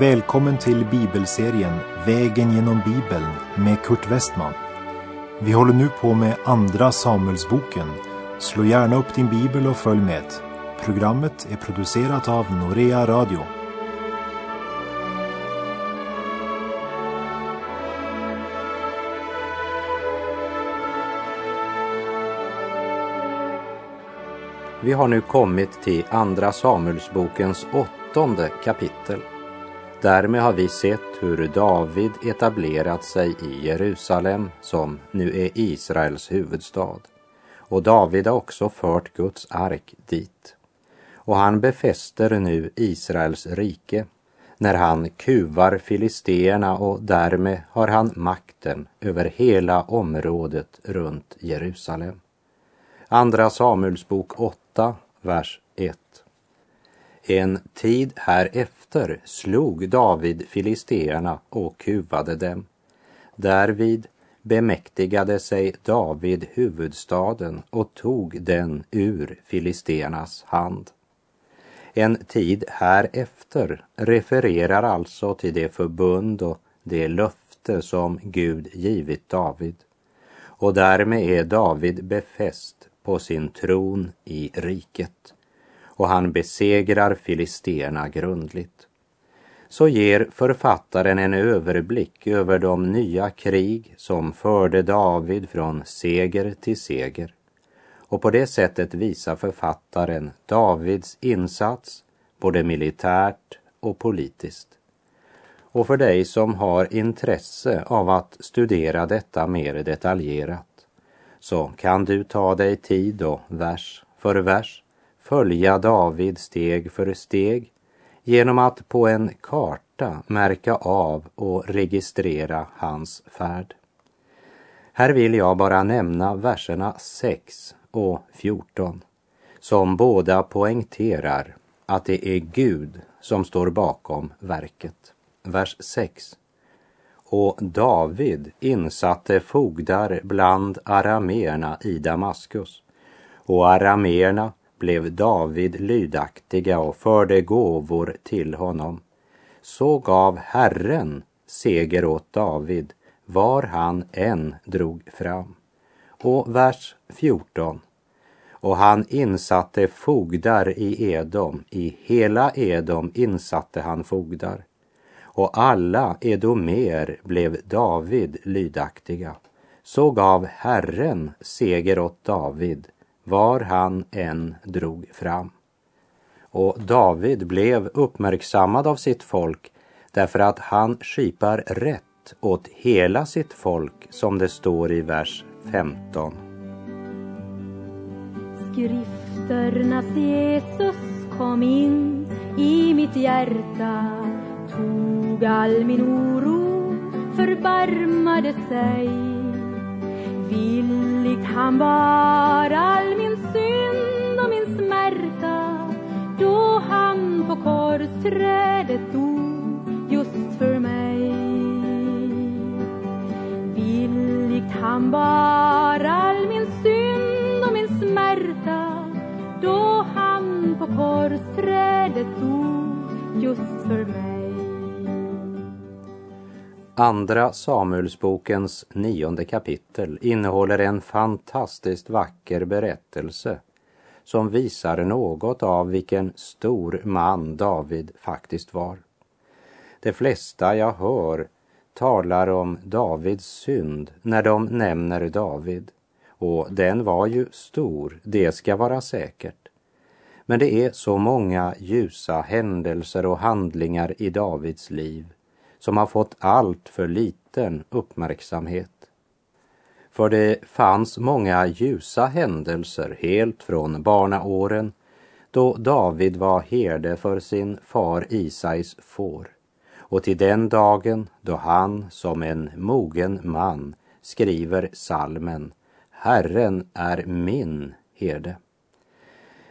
Välkommen till bibelserien Vägen genom Bibeln med Kurt Westman. Vi håller nu på med Andra Samuelsboken. Slå gärna upp din bibel och följ med. Programmet är producerat av Norea Radio. Vi har nu kommit till Andra Samuelsbokens åttonde kapitel. Därmed har vi sett hur David etablerat sig i Jerusalem som nu är Israels huvudstad. Och David har också fört Guds ark dit. Och han befäster nu Israels rike när han kuvar filisteerna och därmed har han makten över hela området runt Jerusalem. Andra Samuelsbok 8, vers 1. En tid härefter slog David filisteerna och kuvade dem. Därvid bemäktigade sig David huvudstaden och tog den ur filisteernas hand. En tid härefter refererar alltså till det förbund och det löfte som Gud givit David. Och därmed är David befäst på sin tron i riket och han besegrar filisterna grundligt. Så ger författaren en överblick över de nya krig som förde David från seger till seger. Och på det sättet visar författaren Davids insats både militärt och politiskt. Och för dig som har intresse av att studera detta mer detaljerat så kan du ta dig tid och vers för vers följa David steg för steg genom att på en karta märka av och registrera hans färd. Här vill jag bara nämna verserna 6 och 14 som båda poängterar att det är Gud som står bakom verket. Vers 6. Och David insatte fogdar bland arameerna i Damaskus och arameerna blev David lydaktiga och förde gåvor till honom. Så gav Herren seger åt David var han än drog fram. Och vers 14. Och han insatte fogdar i Edom, i hela Edom insatte han fogdar. Och alla edomer blev David lydaktiga. Så gav Herren seger åt David var han än drog fram. Och David blev uppmärksammad av sitt folk därför att han skipar rätt åt hela sitt folk som det står i vers 15. Skrifternas Jesus kom in i mitt hjärta tog all min oro, förbarmade sig Villigt han bara trädet dog just för mig. Villigt han bar all min synd och min smärta då han på korsträdet dog just för mig. Andra Samuelsbokens nionde kapitel innehåller en fantastiskt vacker berättelse som visar något av vilken stor man David faktiskt var. De flesta jag hör talar om Davids synd när de nämner David. Och den var ju stor, det ska vara säkert. Men det är så många ljusa händelser och handlingar i Davids liv som har fått allt för liten uppmärksamhet. För det fanns många ljusa händelser helt från barnaåren då David var herde för sin far Isais får och till den dagen då han som en mogen man skriver salmen Herren är min herde.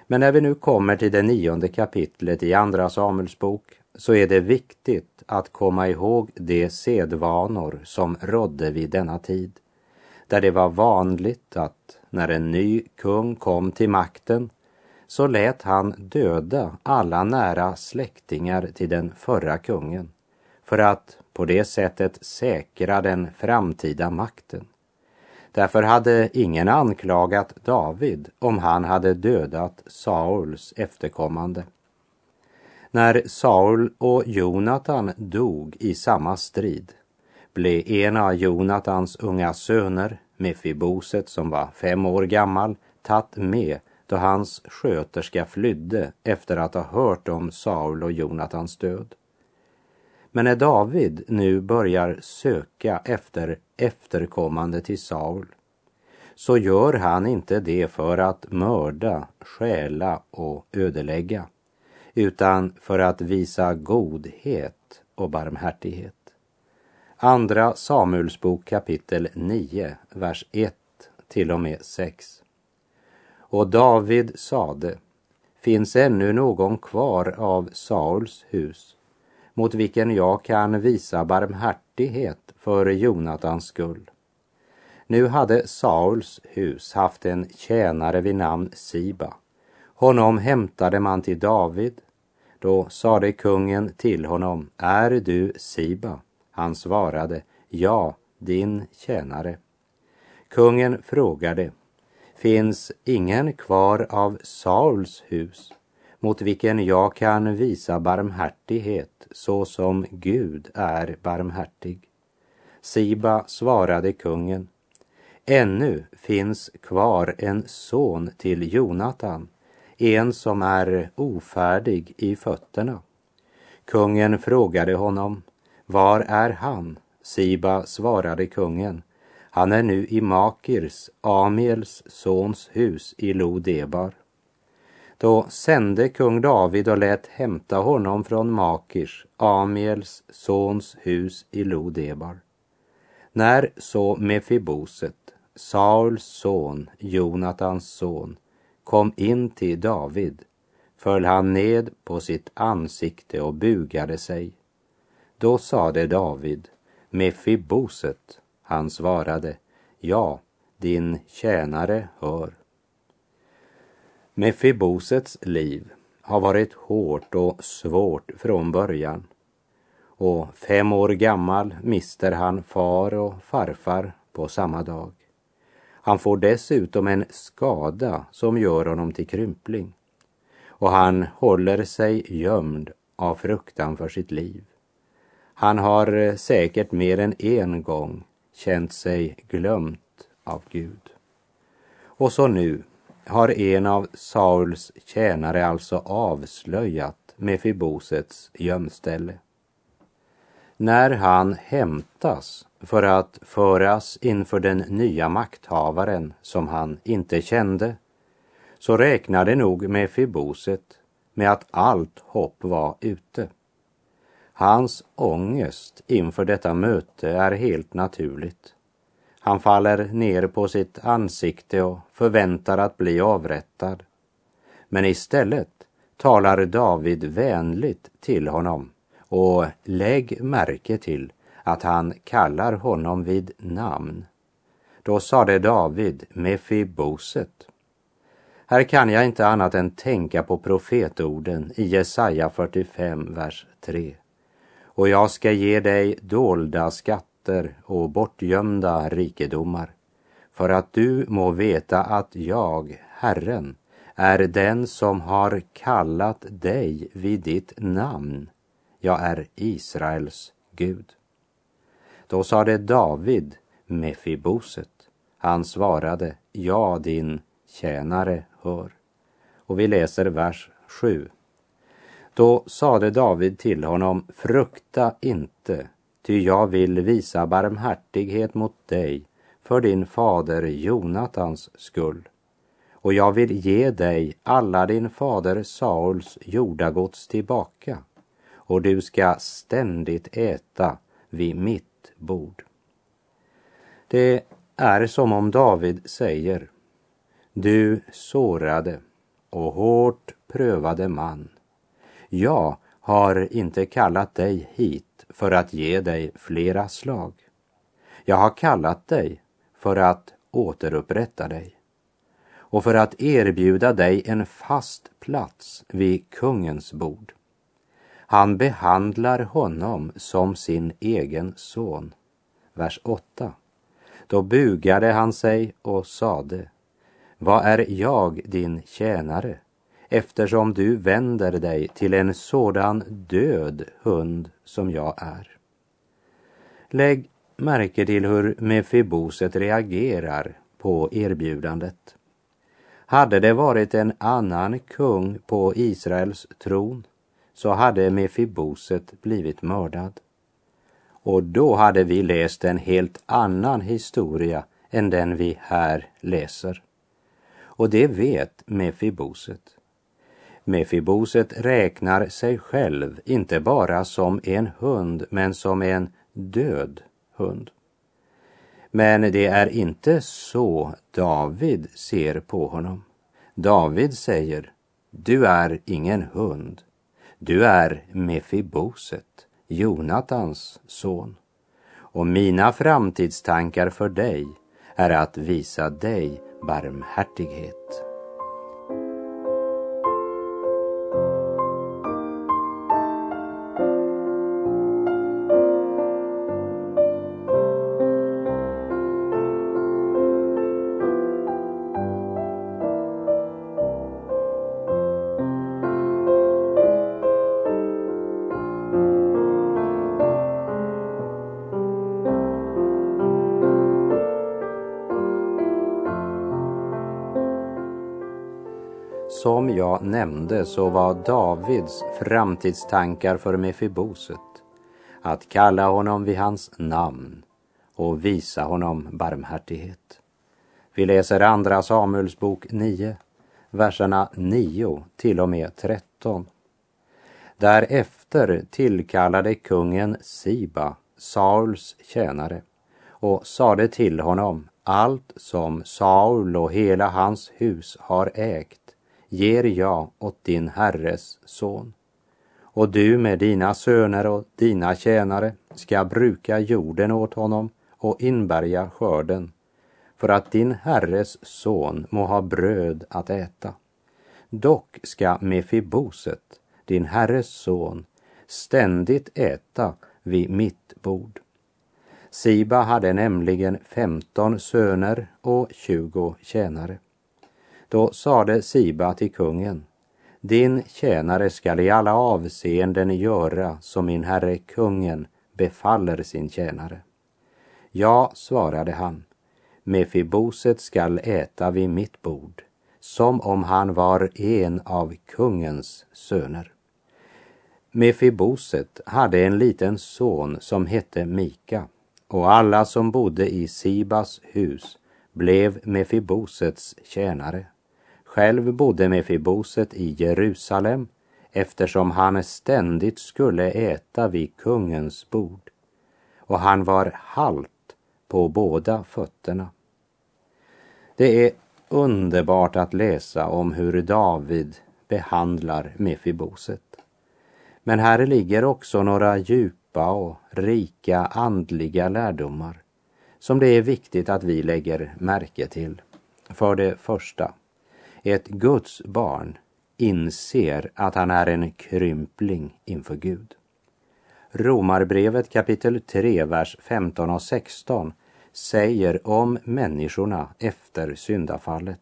Men när vi nu kommer till det nionde kapitlet i Andra Samuels bok så är det viktigt att komma ihåg de sedvanor som rådde vid denna tid, där det var vanligt att när en ny kung kom till makten så lät han döda alla nära släktingar till den förra kungen för att på det sättet säkra den framtida makten. Därför hade ingen anklagat David om han hade dödat Sauls efterkommande. När Saul och Jonatan dog i samma strid blev en av Jonatans unga söner, Mefiboset som var fem år gammal, tatt med då hans sköterska flydde efter att ha hört om Saul och Jonatans död. Men när David nu börjar söka efter efterkommande till Saul så gör han inte det för att mörda, stjäla och ödelägga utan för att visa godhet och barmhärtighet. Andra Samuelsbok kapitel 9, vers 1 till och med 6. Och David sade, finns ännu någon kvar av Sauls hus mot vilken jag kan visa barmhärtighet för Jonatans skull. Nu hade Sauls hus haft en tjänare vid namn Siba. Honom hämtade man till David. Då sade kungen till honom, är du Siba? Han svarade, ja, din tjänare. Kungen frågade, finns ingen kvar av Sauls hus mot vilken jag kan visa barmhärtighet så som Gud är barmhärtig? Siba svarade kungen, ännu finns kvar en son till Jonatan, en som är ofärdig i fötterna. Kungen frågade honom, var är han? Siba svarade kungen, han är nu i Makirs, Amiels sons hus i Lodebar. Då sände kung David och lät hämta honom från Makirs, Amiels sons hus i Lodebar. När så Mefiboset, Sauls son, Jonatans son, kom in till David föll han ned på sitt ansikte och bugade sig. Då sade David, Mefiboset, han svarade, ja, din tjänare hör. Mefibosets liv har varit hårt och svårt från början. Och fem år gammal mister han far och farfar på samma dag. Han får dessutom en skada som gör honom till krympling. Och han håller sig gömd av fruktan för sitt liv. Han har eh, säkert mer än en gång känt sig glömt av Gud. Och så nu har en av Sauls tjänare alltså avslöjat Mefibosets gömställe. När han hämtas för att föras inför den nya makthavaren som han inte kände så räknade nog Mefiboset med att allt hopp var ute. Hans ångest inför detta möte är helt naturligt. Han faller ner på sitt ansikte och förväntar att bli avrättad. Men istället talar David vänligt till honom och lägg märke till att han kallar honom vid namn. Då sade David Mefiboset. Här kan jag inte annat än tänka på profetorden i Jesaja 45, vers 3 och jag ska ge dig dolda skatter och bortgömda rikedomar för att du må veta att jag, Herren, är den som har kallat dig vid ditt namn. Jag är Israels Gud. Då sade David Mefiboset. Han svarade, ja, din tjänare hör. Och vi läser vers 7. Då sade David till honom, frukta inte, ty jag vill visa barmhärtighet mot dig för din fader Jonatans skull. Och jag vill ge dig alla din fader Sauls jordagods tillbaka, och du ska ständigt äta vid mitt bord. Det är som om David säger, du sårade och hårt prövade man, jag har inte kallat dig hit för att ge dig flera slag. Jag har kallat dig för att återupprätta dig och för att erbjuda dig en fast plats vid kungens bord. Han behandlar honom som sin egen son. Vers 8. Då bugade han sig och sade, vad är jag din tjänare eftersom du vänder dig till en sådan död hund som jag är? Lägg märke till hur Mefiboset reagerar på erbjudandet. Hade det varit en annan kung på Israels tron så hade Mefiboset blivit mördad. Och då hade vi läst en helt annan historia än den vi här läser. Och det vet Mefiboset. Mefiboset räknar sig själv inte bara som en hund, men som en död hund. Men det är inte så David ser på honom. David säger, du är ingen hund, du är Mefiboset, Jonatans son. Och mina framtidstankar för dig är att visa dig barmhärtighet. Som jag nämnde så var Davids framtidstankar för Mefiboset att kalla honom vid hans namn och visa honom barmhärtighet. Vi läser Andra Samuels bok 9, verserna 9 till och med 13. Därefter tillkallade kungen Siba, Sauls tjänare, och sade till honom allt som Saul och hela hans hus har ägt ger jag åt din herres son. Och du med dina söner och dina tjänare ska bruka jorden åt honom och inbärga skörden, för att din herres son må ha bröd att äta. Dock ska Mefiboset, din herres son, ständigt äta vid mitt bord. Siba hade nämligen femton söner och tjugo tjänare. Då sade Siba till kungen, din tjänare skall i alla avseenden göra som min herre kungen befaller sin tjänare. Ja, svarade han, Mefiboset skall äta vid mitt bord, som om han var en av kungens söner. Mefiboset hade en liten son som hette Mika och alla som bodde i Sibas hus blev Mefibosets tjänare. Själv bodde Mefiboset i Jerusalem eftersom han ständigt skulle äta vid kungens bord och han var halt på båda fötterna. Det är underbart att läsa om hur David behandlar Mefiboset. Men här ligger också några djupa och rika andliga lärdomar som det är viktigt att vi lägger märke till. För det första, ett Guds barn inser att han är en krympling inför Gud. Romarbrevet kapitel 3, vers 15 och 16 säger om människorna efter syndafallet.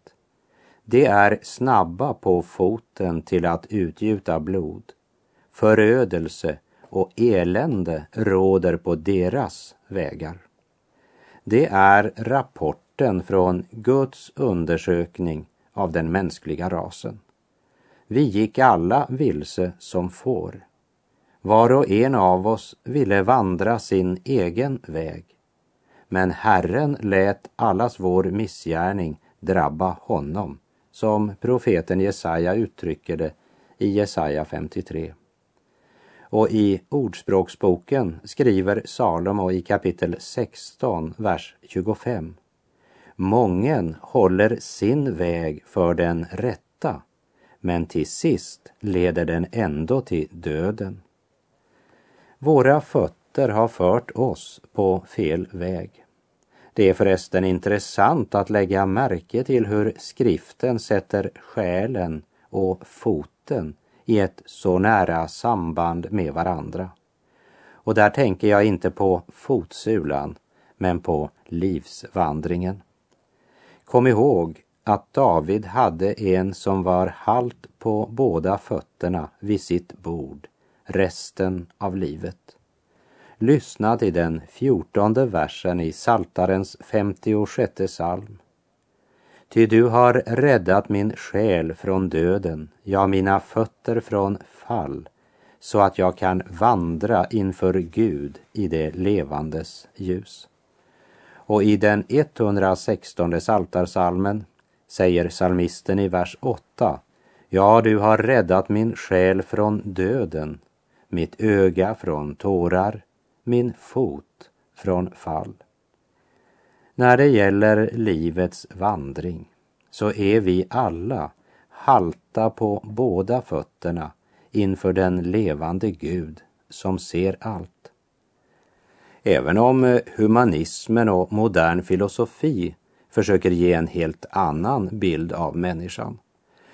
De är snabba på foten till att utgjuta blod. Förödelse och elände råder på deras vägar. Det är rapporten från Guds undersökning av den mänskliga rasen. Vi gick alla vilse som får. Var och en av oss ville vandra sin egen väg. Men Herren lät allas vår missgärning drabba honom, som profeten Jesaja uttrycker det i Jesaja 53. Och i Ordspråksboken skriver Salomo i kapitel 16, vers 25. Mången håller sin väg för den rätta, men till sist leder den ändå till döden. Våra fötter har fört oss på fel väg. Det är förresten intressant att lägga märke till hur skriften sätter själen och foten i ett så nära samband med varandra. Och där tänker jag inte på fotsulan, men på livsvandringen. Kom ihåg att David hade en som var halt på båda fötterna vid sitt bord resten av livet. Lyssna till den fjortonde versen i Saltarens 56 psalm. Ty du har räddat min själ från döden, ja, mina fötter från fall, så att jag kan vandra inför Gud i det levandes ljus. Och i den 116 saltarsalmen säger salmisten i vers 8. Ja, du har räddat min själ från döden, mitt öga från tårar, min fot från fall. När det gäller livets vandring så är vi alla halta på båda fötterna inför den levande Gud som ser allt. Även om eh, humanismen och modern filosofi försöker ge en helt annan bild av människan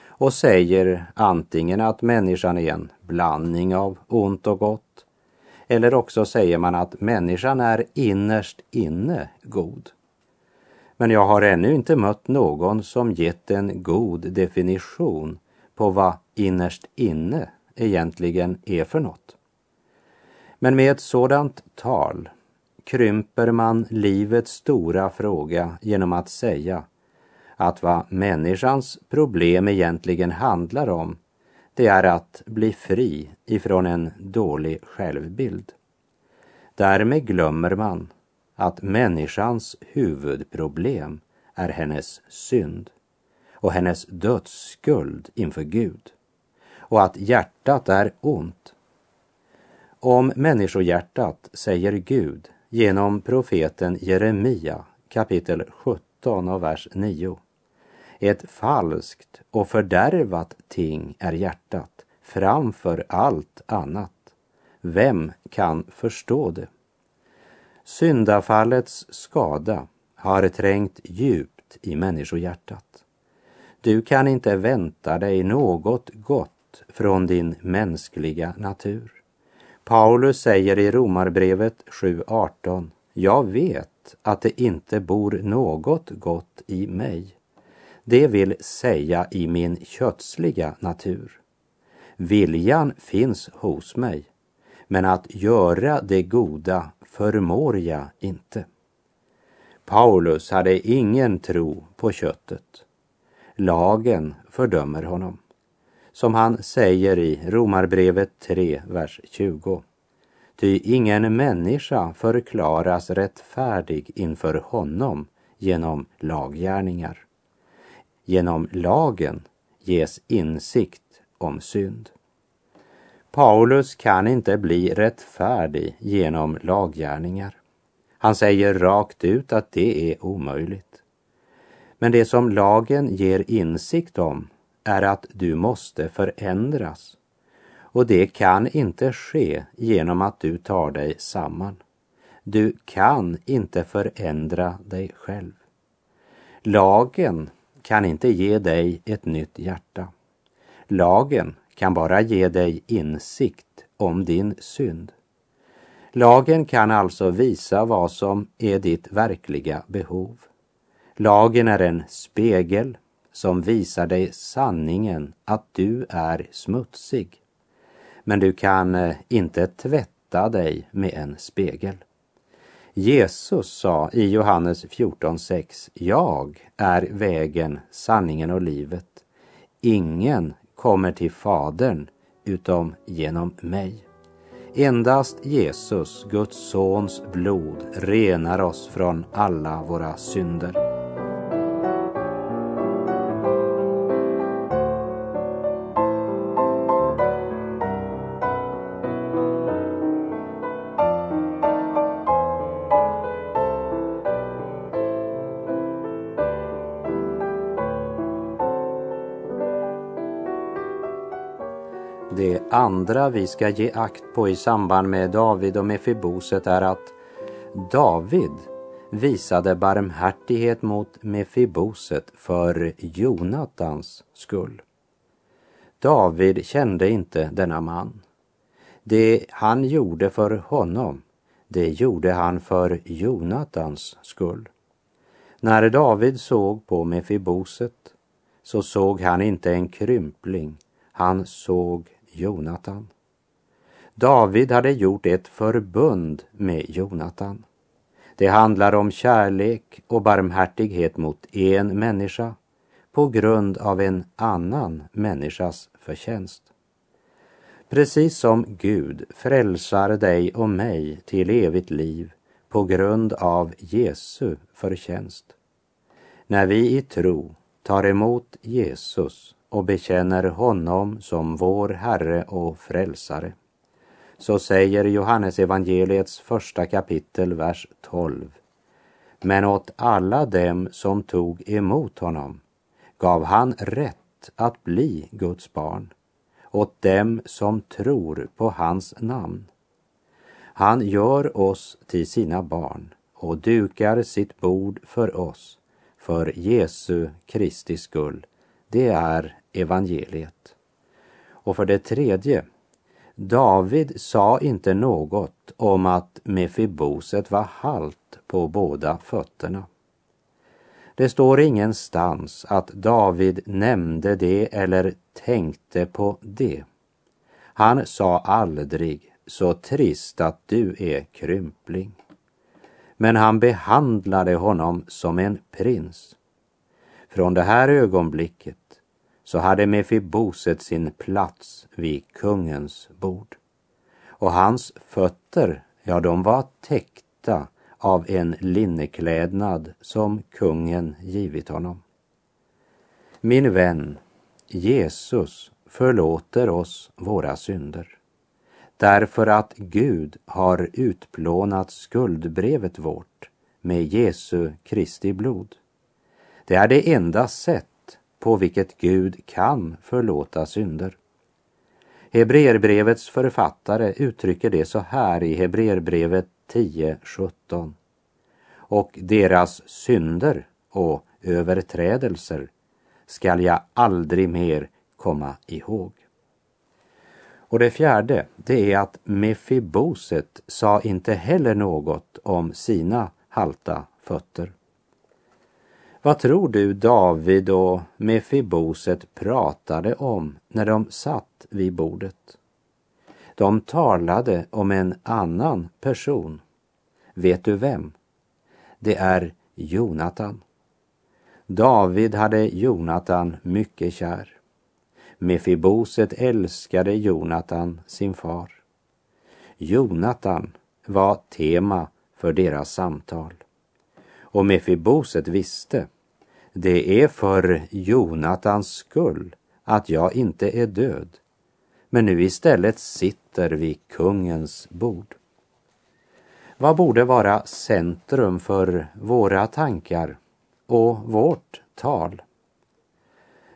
och säger antingen att människan är en blandning av ont och gott eller också säger man att människan är innerst inne god. Men jag har ännu inte mött någon som gett en god definition på vad innerst inne egentligen är för något. Men med ett sådant tal krymper man livets stora fråga genom att säga att vad människans problem egentligen handlar om det är att bli fri ifrån en dålig självbild. Därmed glömmer man att människans huvudproblem är hennes synd och hennes dödsskuld inför Gud och att hjärtat är ont. Om människohjärtat säger Gud genom profeten Jeremia kapitel 17 och vers 9. Ett falskt och fördärvat ting är hjärtat framför allt annat. Vem kan förstå det? Syndafallets skada har trängt djupt i människohjärtat. Du kan inte vänta dig något gott från din mänskliga natur. Paulus säger i Romarbrevet 7.18 Jag vet att det inte bor något gott i mig. Det vill säga i min kötsliga natur. Viljan finns hos mig, men att göra det goda förmår jag inte. Paulus hade ingen tro på köttet. Lagen fördömer honom som han säger i Romarbrevet 3, vers 20. Ty ingen människa förklaras rättfärdig inför honom genom laggärningar. Genom lagen ges insikt om synd. Paulus kan inte bli rättfärdig genom laggärningar. Han säger rakt ut att det är omöjligt. Men det som lagen ger insikt om är att du måste förändras. Och det kan inte ske genom att du tar dig samman. Du kan inte förändra dig själv. Lagen kan inte ge dig ett nytt hjärta. Lagen kan bara ge dig insikt om din synd. Lagen kan alltså visa vad som är ditt verkliga behov. Lagen är en spegel som visar dig sanningen att du är smutsig. Men du kan eh, inte tvätta dig med en spegel. Jesus sa i Johannes 14.6 Jag är vägen, sanningen och livet. Ingen kommer till Fadern utom genom mig. Endast Jesus, Guds sons blod, renar oss från alla våra synder. Andra vi ska ge akt på i samband med David och Mefiboset är att David visade barmhärtighet mot Mefiboset för Jonatans skull. David kände inte denna man. Det han gjorde för honom, det gjorde han för Jonatans skull. När David såg på Mefiboset så såg han inte en krympling, han såg Jonatan. David hade gjort ett förbund med Jonatan. Det handlar om kärlek och barmhärtighet mot en människa på grund av en annan människas förtjänst. Precis som Gud frälsar dig och mig till evigt liv på grund av Jesu förtjänst. När vi i tro tar emot Jesus och bekänner honom som vår Herre och Frälsare, så säger Johannes evangeliets första kapitel, vers 12. Men åt alla dem som tog emot honom gav han rätt att bli Guds barn, åt dem som tror på hans namn. Han gör oss till sina barn och dukar sitt bord för oss, för Jesu Kristi skull. Det är evangeliet. Och för det tredje, David sa inte något om att Mefiboset var halt på båda fötterna. Det står ingenstans att David nämnde det eller tänkte på det. Han sa aldrig så trist att du är krympling. Men han behandlade honom som en prins. Från det här ögonblicket så hade Mefiboset sin plats vid kungens bord. Och hans fötter, ja, de var täckta av en linneklädnad som kungen givit honom. Min vän, Jesus förlåter oss våra synder därför att Gud har utplånat skuldbrevet vårt med Jesu Kristi blod. Det är det enda sätt på vilket Gud kan förlåta synder. Hebreerbrevets författare uttrycker det så här i Hebreerbrevet 10.17. Och deras synder och överträdelser skall jag aldrig mer komma ihåg. Och det fjärde, det är att Mefiboset sa inte heller något om sina halta fötter. Vad tror du David och Mefiboset pratade om när de satt vid bordet? De talade om en annan person. Vet du vem? Det är Jonatan. David hade Jonatan mycket kär. Mefiboset älskade Jonatan, sin far. Jonatan var tema för deras samtal. Och Mefiboset visste, det är för Jonatans skull att jag inte är död, men nu istället sitter vid kungens bord. Vad borde vara centrum för våra tankar och vårt tal?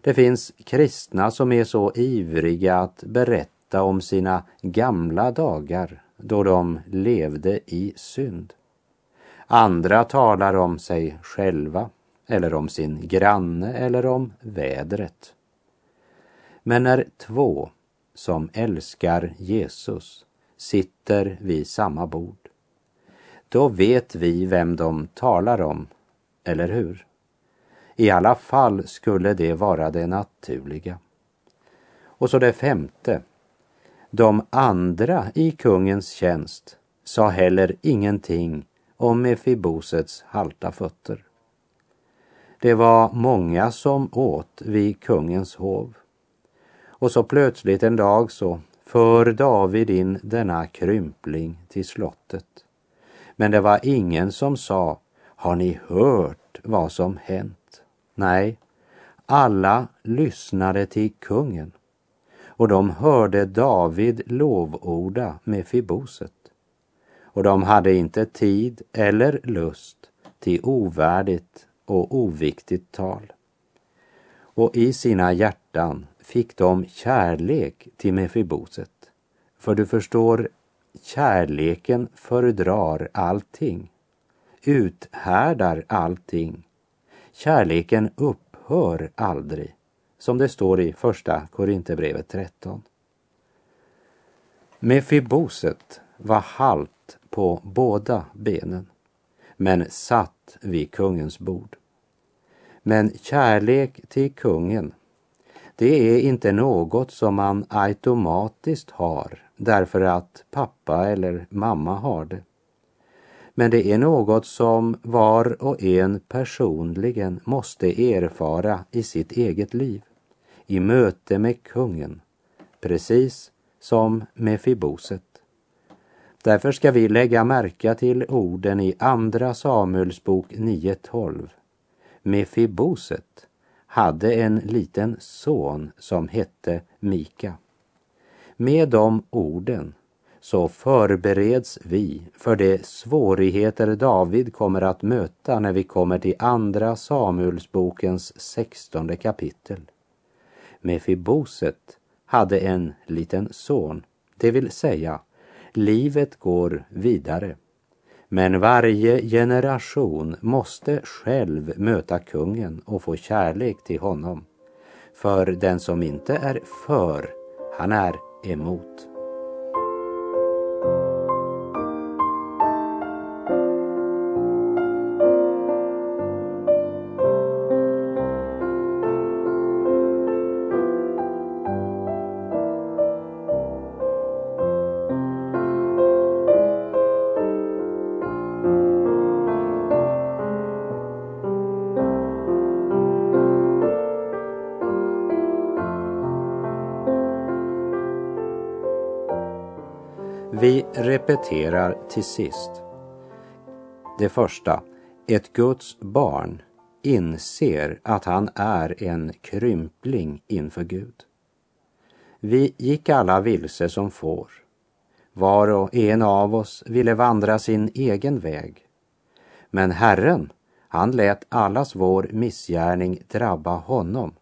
Det finns kristna som är så ivriga att berätta om sina gamla dagar då de levde i synd. Andra talar om sig själva eller om sin granne eller om vädret. Men när två som älskar Jesus sitter vid samma bord, då vet vi vem de talar om, eller hur? I alla fall skulle det vara det naturliga. Och så det femte. De andra i kungens tjänst sa heller ingenting om Mefibosets halta fötter. Det var många som åt vid kungens hov. Och så plötsligt en dag så för David in denna krympling till slottet. Men det var ingen som sa, har ni hört vad som hänt? Nej, alla lyssnade till kungen och de hörde David lovorda med Fiboset och de hade inte tid eller lust till ovärdigt och oviktigt tal. Och i sina hjärtan fick de kärlek till Mefiboset. För du förstår, kärleken föredrar allting, uthärdar allting. Kärleken upphör aldrig, som det står i första Korinthierbrevet 13. Mefiboset var halt på båda benen, men satt vid kungens bord. Men kärlek till kungen, det är inte något som man automatiskt har därför att pappa eller mamma har det. Men det är något som var och en personligen måste erfara i sitt eget liv, i möte med kungen, precis som med Fiboset. Därför ska vi lägga märke till orden i Andra Samuelsbok 9.12. Mefiboset hade en liten son som hette Mika. Med de orden så förbereds vi för de svårigheter David kommer att möta när vi kommer till Andra Samuelsbokens sextonde kapitel. Mefiboset hade en liten son, det vill säga, livet går vidare. Men varje generation måste själv möta kungen och få kärlek till honom. För den som inte är för, han är emot. Vi repeterar till sist. Det första, ett Guds barn inser att han är en krympling inför Gud. Vi gick alla vilse som får. Var och en av oss ville vandra sin egen väg. Men Herren, han lät allas vår missgärning drabba honom,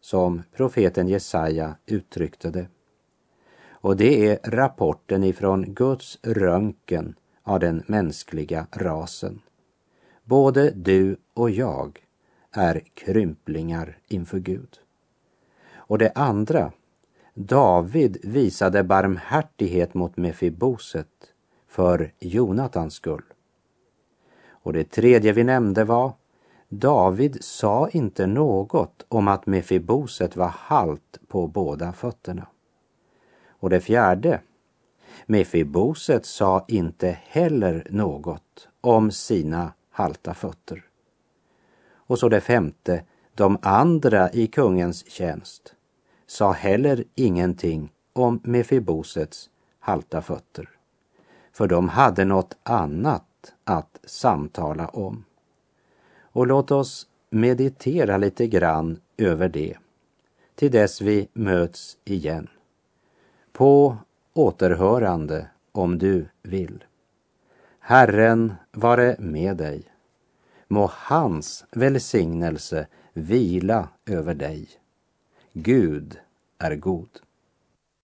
som profeten Jesaja uttryckte det och det är rapporten ifrån Guds röntgen av den mänskliga rasen. Både du och jag är krymplingar inför Gud. Och det andra, David visade barmhärtighet mot Mefiboset för Jonatans skull. Och det tredje vi nämnde var, David sa inte något om att Mefiboset var halt på båda fötterna. Och det fjärde, Mefiboset sa inte heller något om sina halta fötter. Och så det femte, de andra i kungens tjänst sa heller ingenting om Mefibosets halta fötter. För de hade något annat att samtala om. Och låt oss meditera lite grann över det till dess vi möts igen. På återhörande om du vill. Herren vare med dig. Må hans välsignelse vila över dig. Gud är god.